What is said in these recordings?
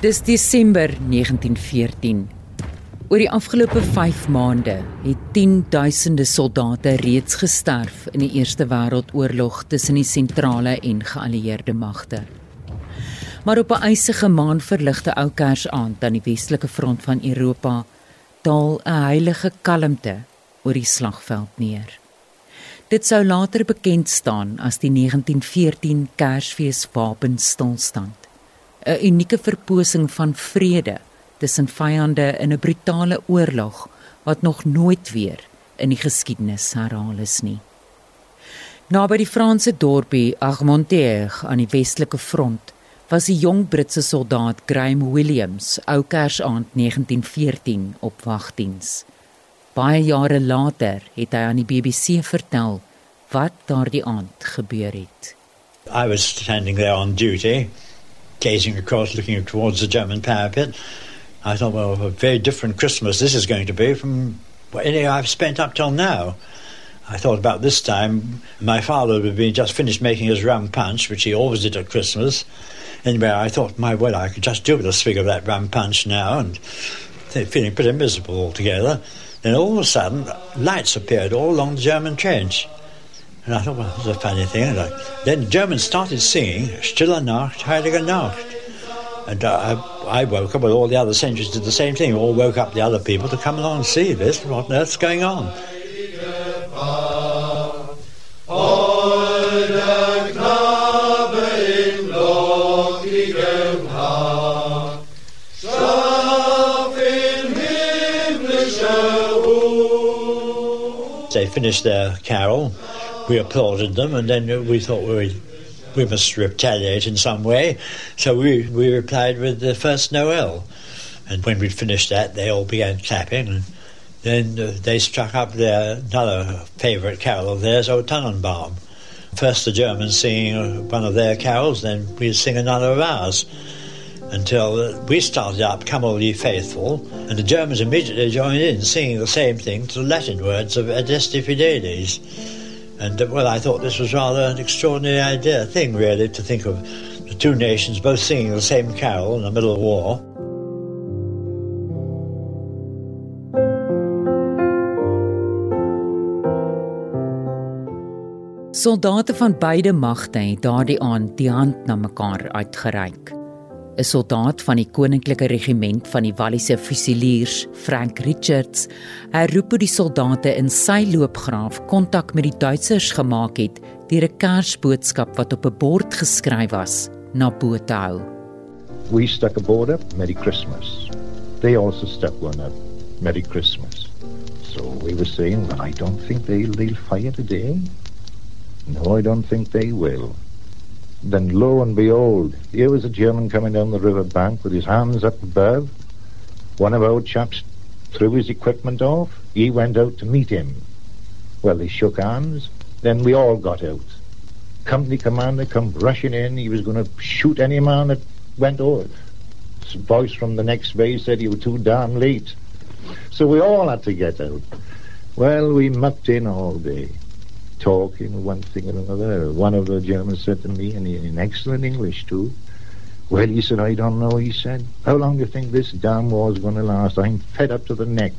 Dis Desember 1914. Oor die afgelope 5 maande het 10000de soldate reeds gesterf in die Eerste Wêreldoorlog tussen die sentrale en geallieerde magte. Maar op 'n ysige maanverligte ou Kersaand aan die westelike front van Europa daal 'n heilige kalmte oor die slagveld neer. Dit sou later bekend staan as die 1914 Kersfees wapenstilstand. 'n unieke verposing van vrede tussen vyande in 'n brutale oorlog wat nog nooit weer in die geskiedenis herhaal is nie. Naby die Franse dorpie Armontier aan die westelike front was die jong Britse soldaat Graham Williams ou Kersaand 1914 op wagdiens. Baie jare later het hy aan die BBC vertel wat daardie aand gebeur het. I was standing there on duty gazing across, looking towards the German parapet. I thought, well, a very different Christmas this is going to be from any I've spent up till now. I thought about this time, my father would be just finished making his rum punch, which he always did at Christmas. Anyway, I thought, my word, I could just do with a swig of that rum punch now, and feeling pretty miserable altogether. Then all of a sudden, lights appeared all along the German trench. And I thought, well, this is a funny thing. And I, then the Germans started singing Stille Nacht, Heilige Nacht. And I, I, woke up, but all the other sentries did the same thing. All woke up the other people to come along and see this. What on earth's going on? They finished their carol we applauded them, and then we thought we we must retaliate in some way. So we we replied with the first Noel, and when we'd finished that, they all began clapping, and then uh, they struck up their another favourite carol of theirs, O Tannenbaum. First the Germans singing uh, one of their carols, then we'd sing another of ours. Until uh, we started up, Come All Ye Faithful, and the Germans immediately joined in, singing the same thing to the Latin words of Adeste Fidelis. And uh, well, I thought this was rather an extraordinary idea, thing really, to think of the two nations both singing the same carol in the middle of war. Soldate van beide magte het daardie aand die hand na mekaar uitgereik. 'n soldaat van die koninklike regiment van die Walliese Fusiliers, Frank Richards, herroep die soldate in sy loopgraaf kontak met die Duitsers gemaak het deur 'n kersboodskap wat op 'n bord geskryf was na bo te hou. We stuck a board up, Merry Christmas. They also stuck one up, Merry Christmas. So we were saying, well, I don't think they'll, they'll fire today. No, I don't think they will. Then lo and behold, here was a German coming down the river bank with his hands up above. One of our chaps threw his equipment off. He went out to meet him. Well, they shook hands. Then we all got out. Company commander come rushing in. He was going to shoot any man that went over. His voice from the next bay said you were too damn late. So we all had to get out. Well, we mucked in all day talking one thing and another. One of the Germans said to me, in, in excellent English too, well, he said, I don't know, he said. How long do you think this damn war's going to last? I'm fed up to the neck.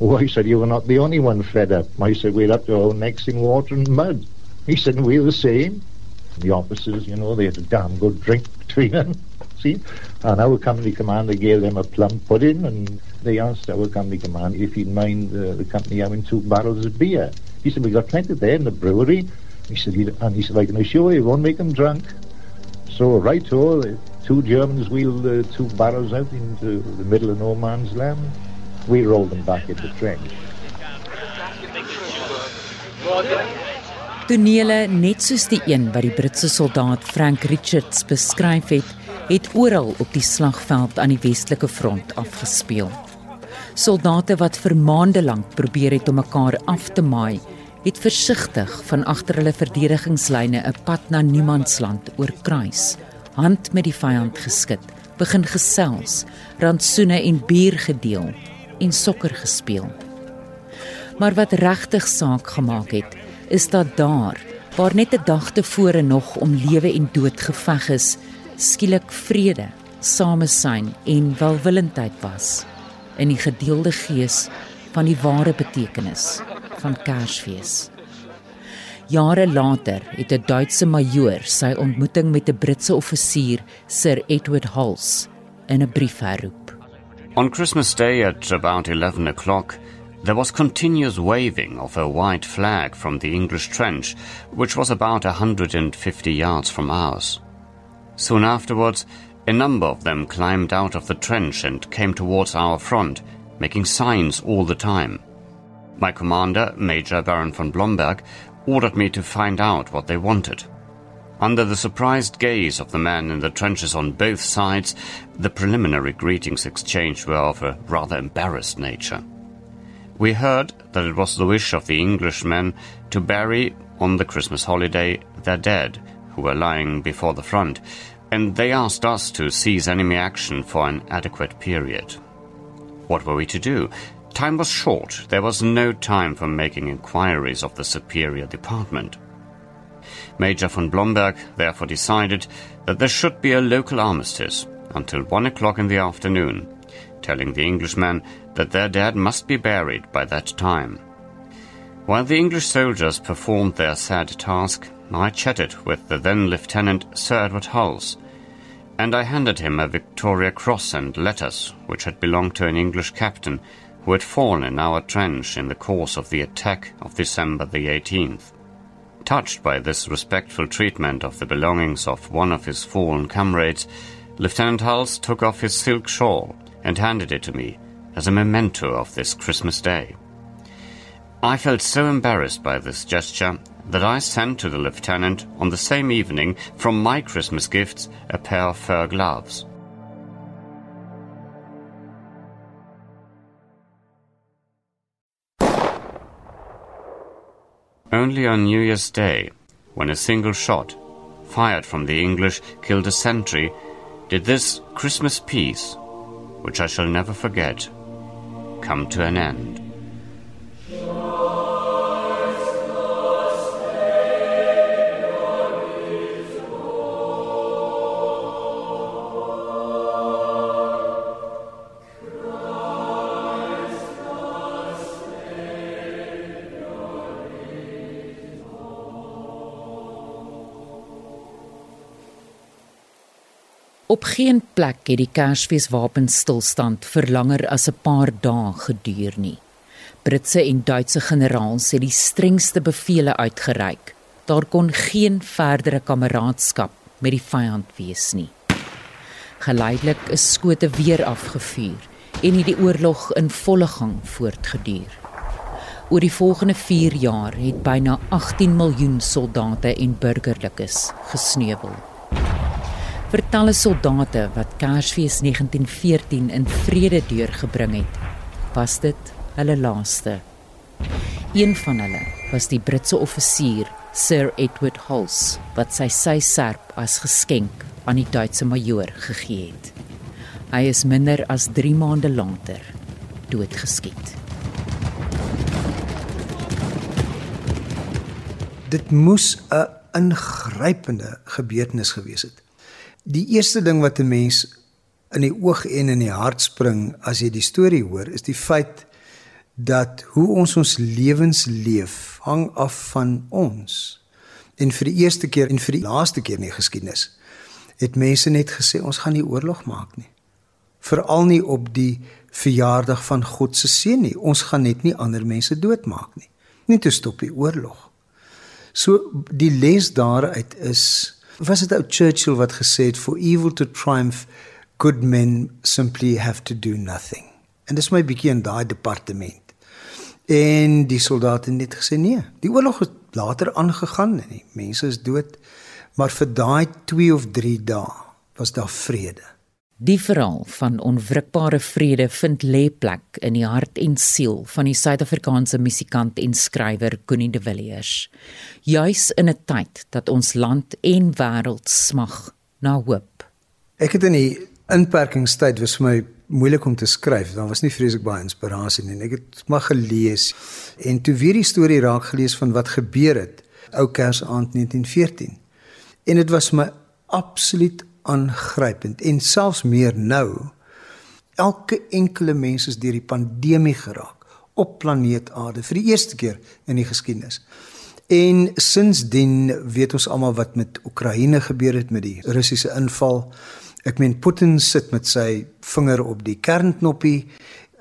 Oh, I said, you were not the only one fed up. I said, we're up to our necks in water and mud. He said, we're the same. The officers, you know, they had a damn good drink between them. See? And our company commander gave them a plum pudding, and they asked our company commander if he'd mind uh, the company having two barrels of beer. He said, we got plenty there in the brewery. He said, and he said, I can assure you, won't make them drunk. So right to the two Germans wheeled uh, two barrels out into the middle of no man's land. We rolled them back in the trench. Tonele net soos die een wat die Britse soldaat Frank Richards beskryf het, het oral op die slagveld aan die westelike front afgespeel. Soldate wat vir maande lank probeer het om mekaar af te maai, het versigtig van agter hulle verdedigingslyne 'n pad na niemandsland oorkruis, hand met die vyand geskit, begin gesels, rantsoene en bier gedeel en sokker gespeel. Maar wat regtig saak gemaak het, is dat daar, waar net 'n dag tevore nog om lewe en dood geveg is, skielik vrede samesyn en welwillendheid was in die gedeelde gees van die ware betekenis van Kersfees. Jare later het 'n Duitse majoor sy ontmoeting met 'n Britse offisier, Sir Edward Hulse, in 'n brief herroep. On Christmas Day at about 11 o'clock, there was continuous waving of a white flag from the English trench, which was about 150 yards from ours. Soon afterwards, a number of them climbed out of the trench and came towards our front, making signs all the time. My commander, Major Baron von Blomberg, ordered me to find out what they wanted. Under the surprised gaze of the men in the trenches on both sides, the preliminary greetings exchanged were of a rather embarrassed nature. We heard that it was the wish of the Englishmen to bury, on the Christmas holiday, their dead, who were lying before the front, and they asked us to cease enemy action for an adequate period. What were we to do? Time was short. There was no time for making inquiries of the superior department. Major von Blomberg therefore decided that there should be a local armistice until one o'clock in the afternoon, telling the Englishmen that their dead must be buried by that time. While the English soldiers performed their sad task, I chatted with the then Lieutenant Sir Edward Hulse, and I handed him a Victoria Cross and letters which had belonged to an English captain who had fallen in our trench in the course of the attack of December the 18th. Touched by this respectful treatment of the belongings of one of his fallen comrades, Lieutenant Hulse took off his silk shawl and handed it to me as a memento of this Christmas Day. I felt so embarrassed by this gesture that I sent to the lieutenant on the same evening from my Christmas gifts a pair of fur gloves. Only on New Year's Day, when a single shot, fired from the English, killed a sentry, did this Christmas peace, which I shall never forget, come to an end. Op geen plek het die Kersfeeswapenstilstand vir langer as 'n paar dae geduur nie. Britse en Duitse generaals het die strengste bevele uitgereik. Daar kon geen verdere kameraadskap met die vyand wees nie. Geleidelik is skote weer afgevuur en het die oorlog in volle gang voortgeduur. Oor die volgende 4 jaar het byna 18 miljoen soldate en burgerlikes gesneuwel vir talle soldate wat Kersfees 1914 in vrede deurgebring het, was dit hulle laaste. Een van hulle was die Britse offisier Sir Edward Hulse wat sy sy serp as geskenk aan die Duitse majoor gegee het. Hy is minder as 3 maande later doodgeskiet. Dit moes 'n ingrypende gebeurtenis gewees het. Die eerste ding wat 'n mens in die oog en in die hart spring as jy die storie hoor, is die feit dat hoe ons ons lewens leef hang af van ons. En vir die eerste keer en vir die laaste keer in die geskiedenis het mense net gesê ons gaan nie oorlog maak nie. Veral nie op die verjaardag van God se seun nie. Ons gaan net nie ander mense doodmaak nie. Nie te stop die oorlog. So die les daaruit is was dit ou Churchill wat gesê het for evil to triumph good men simply have to do nothing. En dis my bietjie in daai departement. En die soldate het gesê nee, die oorlog het later aangegaan en die mense is dood, maar vir daai 2 of 3 dae was daar vrede. Die verhaal van onwrikbare vrede vind lê plek in die hart en siel van die Suid-Afrikaanse musikant en skrywer Connie de Villiers. Juis in 'n tyd dat ons land en wêreld smag na hoop. Ek het in die inperkingstyd was vir my moeilik om te skryf. Daar was nie vreeslik baie inspirasie nie. Ek het maar gelees en toe weer die storie raak gelees van wat gebeur het ou Kersaand 1914. En dit was my absoluut aangrypend en selfs meer nou. Elke enkele mens is deur die pandemie geraak op planeet Aarde vir die eerste keer in die geskiedenis. En sinsdien weet ons almal wat met Oekraïne gebeur het met die Russiese inval. Ek meen Putin sit met sy vinger op die kernknoppie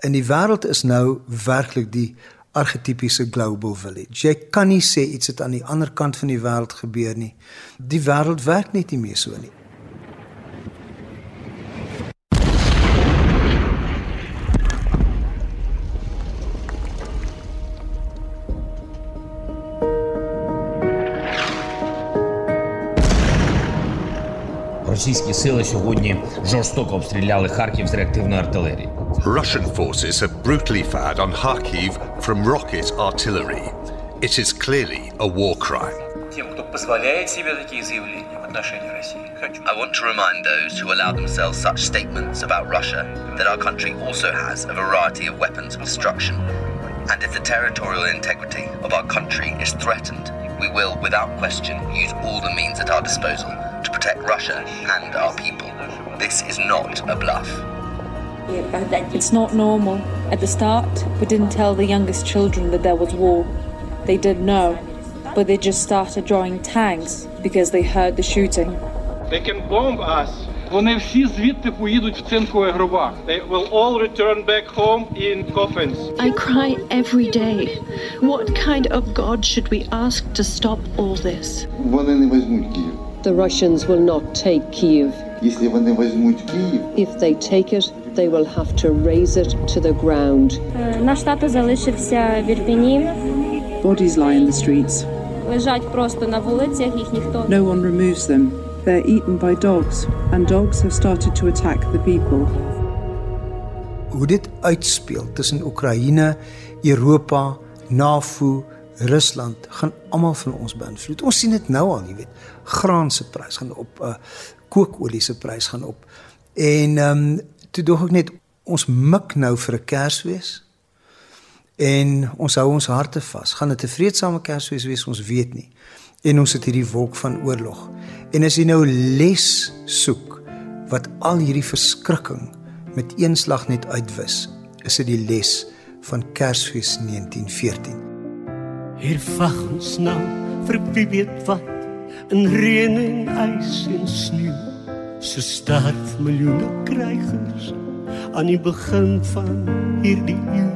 en die wêreld is nou werklik die argetipiese global village. Jy kan nie sê iets het aan die ander kant van die wêreld gebeur nie. Die wêreld werk net nie meer so nie. Російські сили сьогодні жорстоко обстріляли Харків з реактивної артилерії. Russian forces have brutally fired on Kharkiv from rocket artillery. It is clearly a war crime. Тем, кто позволяет себе такие заявления в отношении России, хочу. I want to remind those who allow themselves such statements about Russia that our country also has a variety of weapons of destruction. And if the territorial integrity of our country is threatened, we will, without question, use all the means at our disposal to protect Russia and our people. This is not a bluff. It's not normal. At the start, we didn't tell the youngest children that there was war. They did know, but they just started drawing tanks because they heard the shooting. They can bomb us. Вони всі звідти поїдуть в цинкових гробах. They will all return back home in coffins. I cry every day. What kind of God should we ask to stop all this? Вони не візьмуть Київ. The Russians will not take Kiev. If they take it, they will have to raise it to the ground. Bodies lie in the streets. No one removes them. They're eaten by dogs, and dogs have started to attack the people. Hoe dit uitspeel Europa, NAVO Rusland gaan almal van ons beïnvloed. Ons sien dit nou al, jy weet. Graan se prys gaan op, uh kookolie se prys gaan op. En ehm um, toe dog ek net ons mik nou vir 'n Kersfees. En ons hou ons harte vas. Gaan dit 'n vreedsame Kersfees wees? Ons weet nie. En ons het hierdie wolk van oorlog. En as jy nou les soek wat al hierdie verskrikking met een slag net uitwis, is dit die les van Kersfees 1914. Hier wag ons nou vir wie weet wat in reën en ys en sneeu. So sterf miljoene krygers aan die begin van hierdie eeu.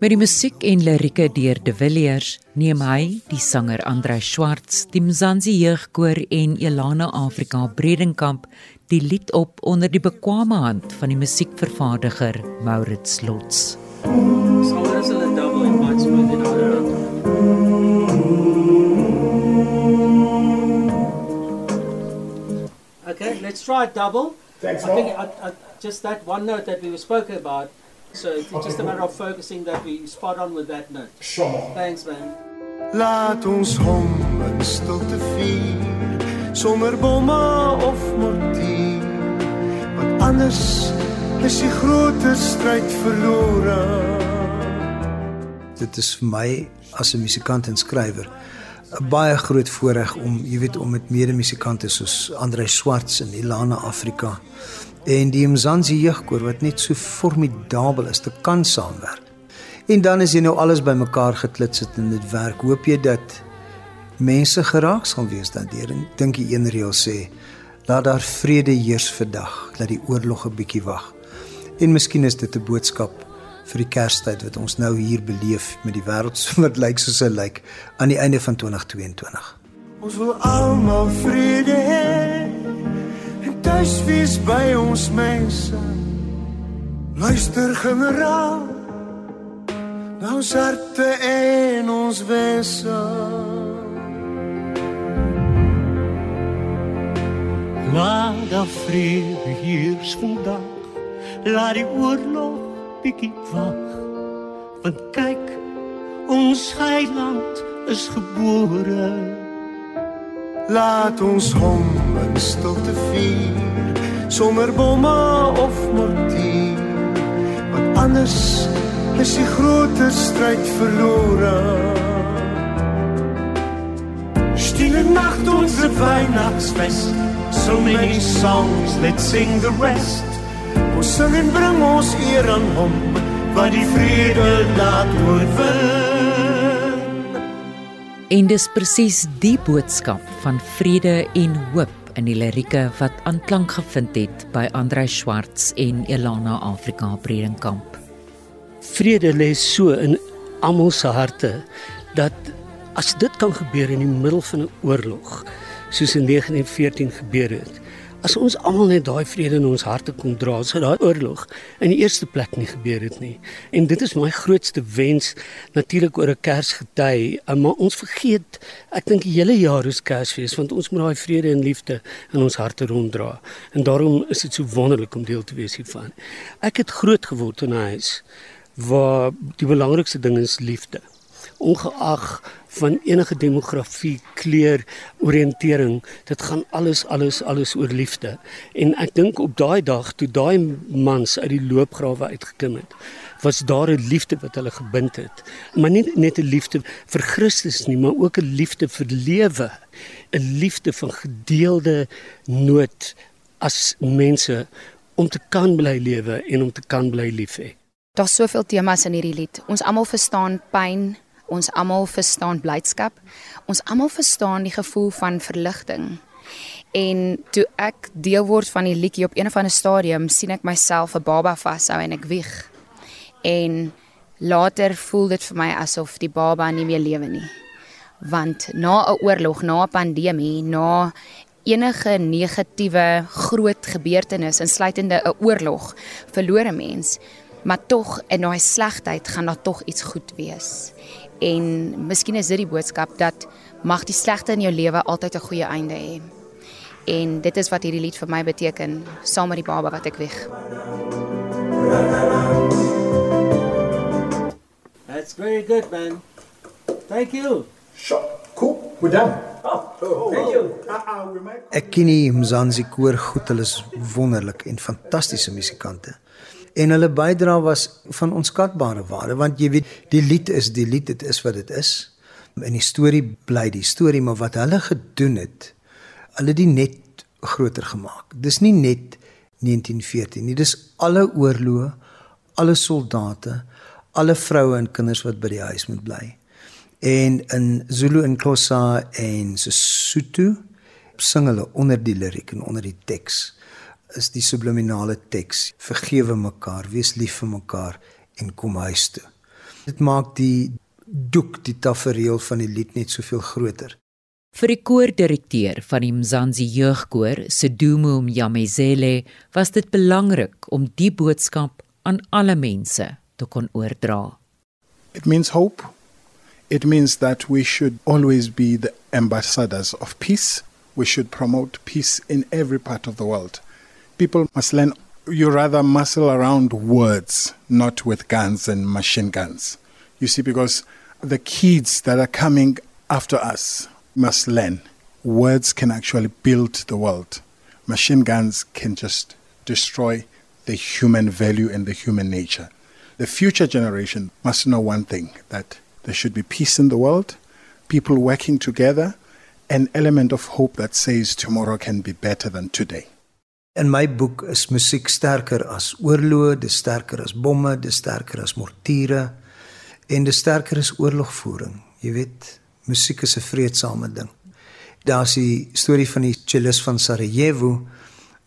Met die musiek en lirieke deur De Villiers neem hy, die sanger Andrei Schwartz, die Mzansi Jeugkoor en Elana Afrika Bredenkamp die lied op onder die bekwame hand van die musiekvervaardiger Maurits Lots. Sangers let's try double. Thanks, I think I, I, just that one note that we were spoken about. So it's just a matter of focusing that we spot on with that note. Sure. Thanks, man. Laat ons hom in stilte vier sonder bomme of mortier want anders is die groot stryd verlore Dit is vir my as 'n musikant en skrywer 'n baie groot voorreg om, jy weet, om met medemusikante soos Andrei Swarts en Ilana Afrika en die Mzansi jeugkoor wat net so formidabel is te kan saamwerk. En dan is jy nou alles bymekaar geklits het en dit werk. Hoop jy dat mense geraak sal wees daardeur. En dink die een reël sê, laat daar vrede heers vandag, laat die oorlog 'n bietjie wag. En miskien is dit 'n boodskap vir die Kerstyd wat ons nou hier beleef met die wêreld so wat lyk soos hy lyk aan die einde van 2022. Ons wil almal vrede hê en tuis wees by ons mense. Luister generaal na ons harte en ons wese. Laat daar vrede heers vandag. Laat die oorlog bietjie wag. Want kyk, ons heiland is gebore. Laat ons hom in stilte vier sonder bomme of mortier. Want anders is die groot stryd verlore. Stille nacht onze Weihnachtsfest. So many songs, let's sing the rest. Ons sing en bring ons eer aan hom wat die vrede laat oorwin. En dis presies die boodskap van vrede en hoop in die lirieke wat aanklank gevind het by Andrei Schwartz en Elana Afrika Bredenkamp. Vrede lê so in almal se harte dat as dit kan gebeur in die middel van 'n oorlog soos in 1914 gebeur het, As ons almal net daai vrede in ons harte kon dra, sou daai oorlog in die eerste plek nie gebeur het nie. En dit is my grootste wens natuurlik oor 'n Kersgety, maar ons vergeet, ek dink die hele jaar is Kersfees want ons moet daai vrede en liefde in ons harte ronddra. En daarom is dit so wonderlik om deel te wees hiervan. Ek het groot geword in 'n huis waar die belangrikste ding is liefde ongeag van enige demografie, kleur, oriëntering, dit gaan alles alles alles oor liefde. En ek dink op daai dag toe daai mans uit die loopgrawe uitgeklim het, was daar 'n liefde wat hulle gebind het. Maar nie net 'n liefde vir Christus nie, maar ook 'n liefde vir lewe, 'n liefde van gedeelde nood as mense om te kan bly lewe en om te kan bly lief hê. Daar's soveel temas in hierdie lied. Ons almal verstaan pyn, Ons almal verstaan blydskap. Ons almal verstaan die gevoel van verligting. En toe ek deel word van die liedjie op een of ander stadium, sien ek myself 'n baba vashou en ek wieg. En later voel dit vir my asof die baba nie meer lewe nie. Want na 'n oorlog, na 'n pandemie, na enige negatiewe groot gebeurtenis insluitende 'n oorlog, verlore mens, maar tog in daai slegheid gaan daar tog iets goed wees en miskien is dit die boodskap dat mag die slegte in jou lewe altyd 'n goeie einde hê. En dit is wat hierdie lied vir my beteken, saam met die baba wat ek weg. That's very good man. Thank you. Sure. Cool. We're done. Oh, thank you. Ek ken die Mzansi koor goed. Hulle is wonderlik en fantastiese musikante en hulle bydra was van onskatbare waarde want jy weet die lied is die lied dit is wat dit is. En die storie bly die storie maar wat hulle gedoen het hulle dit net groter gemaak. Dis nie net 1914 nie dis alle oorloë alle soldate alle vroue en kinders wat by die huis moet bly. En in Zulu en Xhosa en Sesotho sing hulle onder die liriek en onder die teks is die subliminale teks: Vergewe mekaar, wees lief vir mekaar en kom huis toe. Dit maak die doek, die tafereel van die lied net soveel groter. Vir die koordirekteur van die Mzansi Jeugkoor, Sedumo Mjamezele, was dit belangrik om die boodskap aan alle mense te kon oordra. It means hope. It means that we should always be the ambassadors of peace. We should promote peace in every part of the world. People must learn you rather muscle around words, not with guns and machine guns. You see, because the kids that are coming after us must learn words can actually build the world. Machine guns can just destroy the human value and the human nature. The future generation must know one thing that there should be peace in the world, people working together, an element of hope that says tomorrow can be better than today. In my boek is musiek sterker as oorloë, dis sterker as bomme, dis sterker as mortiere en dis sterker as oorlogvoering. Jy weet, musiek is 'n vredesame ding. Daar's die storie van die cellist van Sarajevo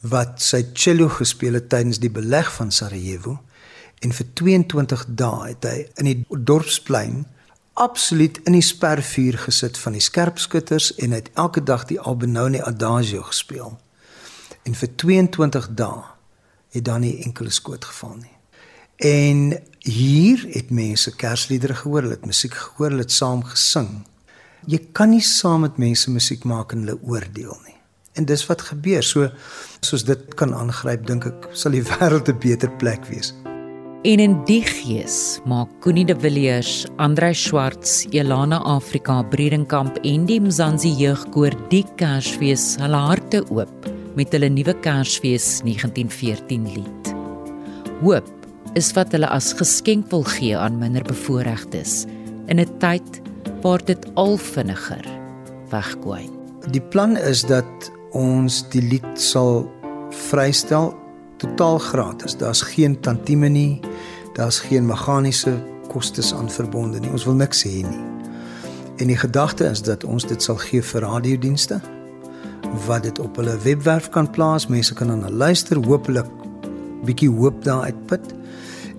wat sy cello gespeel het tydens die beleg van Sarajevo en vir 22 dae het hy in die dorpsplein absoluut in die spervuur gesit van die skerpskutters en het elke dag die Albinoni Adagio gespeel en vir 22 dae het dan nie enkele skoot geval nie. En hier het mense Kersliedere gehoor, hulle het musiek gehoor, hulle het saam gesing. Jy kan nie saam met mense musiek maak en hulle oordeel nie. En dis wat gebeur. So soos dit kan aangryp, dink ek sal die wêreld 'n beter plek wees. En in die gees maak Koenie de Villiers, Andrei Schwartz, Elana Afrika Bredenkamp en die Mzansi Jeugkoor die Kersfees hulle harte oop met hulle nuwe Kersfees 1914 lied. Hoop is wat hulle as geskenk wil gee aan minderbevoorregtes in 'n tyd waar dit al vinniger wegkwyn. Die plan is dat ons die lied sal vrystel totaal gratis. Daar's geen tantieme nie. Daar's geen meganiese kostes aan verbonde nie. Ons wil niks hê nie. En die gedagte is dat ons dit sal gee vir radiodienste wat dit op hulle webwerf kan plaas. Mense kan dan luister, hopelik bietjie hoop daar uitput.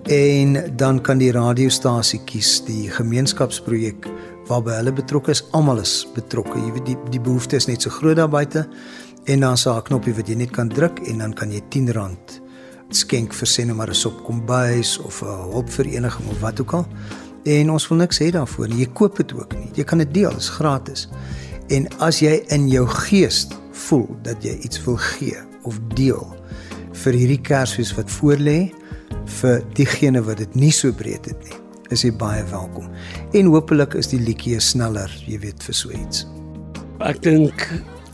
En dan kan die radiostasie kies die gemeenskapsprojek waarby hulle betrokke is. Almal is betrokke. Jy weet die die behoefte is net so groot daar buite. En dan sa 'n knoppie wat jy net kan druk en dan kan jy R10 skenk vir sê nou maar 'n sop kombuis of 'n hulpvereniging of wat ook al. En ons wil niks hê daarvoor nie. Jy koop dit ook nie. Jy kan dit deel, dit is gratis. En as jy in jou gees voel dat jy iets wil gee of deel vir hierdie Kersfees wat voorlê vir diegene wat dit nie so breed het nie, is jy baie welkom. En hopelik is die liedjie sneller, jy weet, vir so iets. Ek dink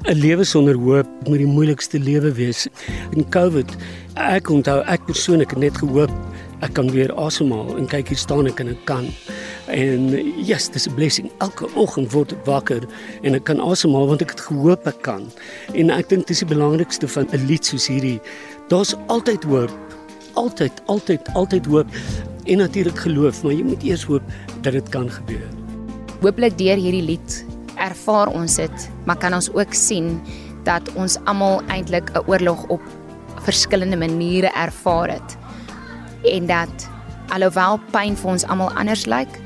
'n lewe sonder hoop moet die moeilikste lewe wees. In COVID, ek onthou ek persoonlik het net gehoop ek kan weer asemhaal en kyk hier staan ek en ek kan. En yes, dis 'n blessing. Elke oggend word ek wakker en ek kan asemhaal want ek het gehoop ek kan. En ek dink dis die belangrikste van 'n lied soos hierdie. Daar's altyd hoop. Altyd, altyd, altyd hoop en natuurlik geloof, maar jy moet eers hoop dat dit kan gebeur. Hooplik deur hierdie lied ervaar ons dit, maar kan ons ook sien dat ons almal eintlik 'n oorlog op verskillende maniere ervaar het. En dat alhoewel pyn vir ons almal anders lyk,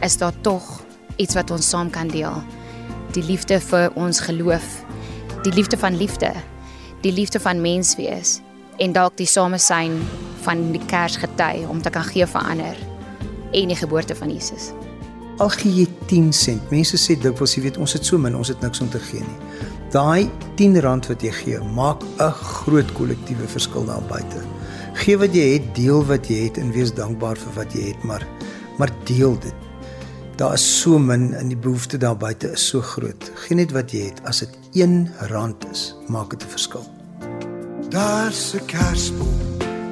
is daar tog iets wat ons saam kan deel. Die liefde vir ons geloof, die liefde van liefde, die liefde van menswees en dalk die samesyn van die Kersgety om te kan gee vir ander en die geboorte van Jesus. Al gee jy 10 sent. Mense sê dikwels jy weet ons het so min, ons het niks om te gee nie. Daai 10 rand wat jy gee, maak 'n groot kollektiewe verskil daar buite. Gee wat jy het, deel wat jy het en wees dankbaar vir wat jy het, maar maar deel dit. Daar is so min en die behoefte daar buite is so groot. Geen net wat jy het, as dit 1 rand is, maak dit 'n verskil. Daar's 'n kersboom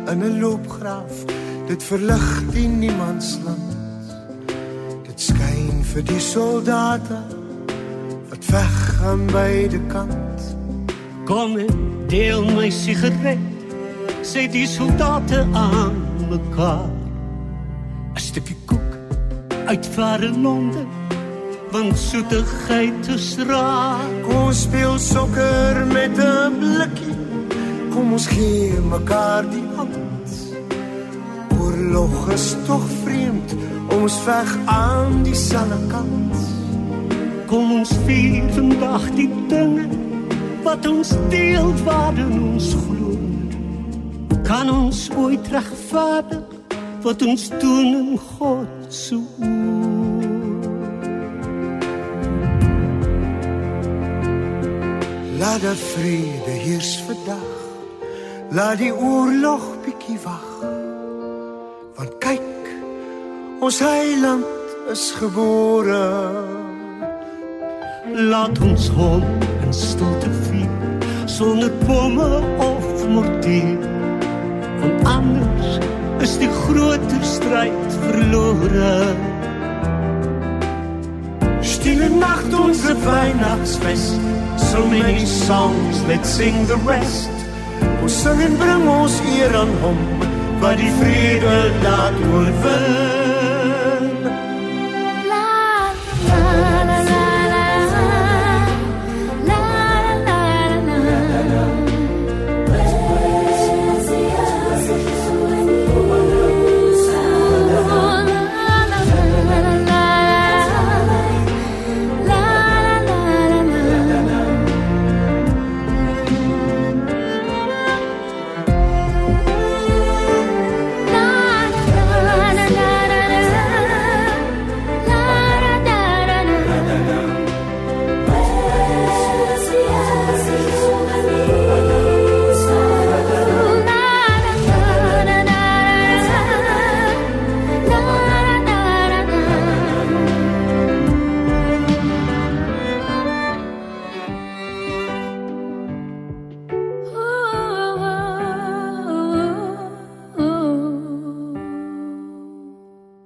in 'n loopgraaf. Dit verlig die niemandsland. Dit skyn vir die soldate wat weggaan by die kant. Kom en deel my sigaret. Sê die soldate aan mekaar. 'n Stukkie koek uit verre Londen. Want soetigheid is raar. Kom ons speel sokker met 'n blikkie. Kom ons gee mekaar die hand. Oorlog is tog vreemd, ons veg aan dieselfde kant. Kom ons vier vandag die dinge wat ons deel waarin ons glo. Kan ons ooit regverdig wat ons doen in God se Laat dat vrede heers vandag. Laat die oorlog bietjie wag. Want kyk, ons heiland is gebore. Laat ons hom in stilte vier sonder bomme of mortier. Want anders is die groter stryd verlore. Stille nacht onze Weihnachtsfest. So many songs, let's sing the rest. Ons sing en bring ons eer aan hom wat die vrede laat oorwin.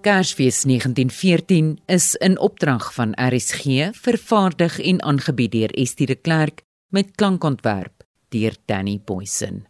Kersfees 1914 is in opdrag van RSG vervaardig en aangebied deur Estie de Klerk met klankontwerp deur Danny Boysen.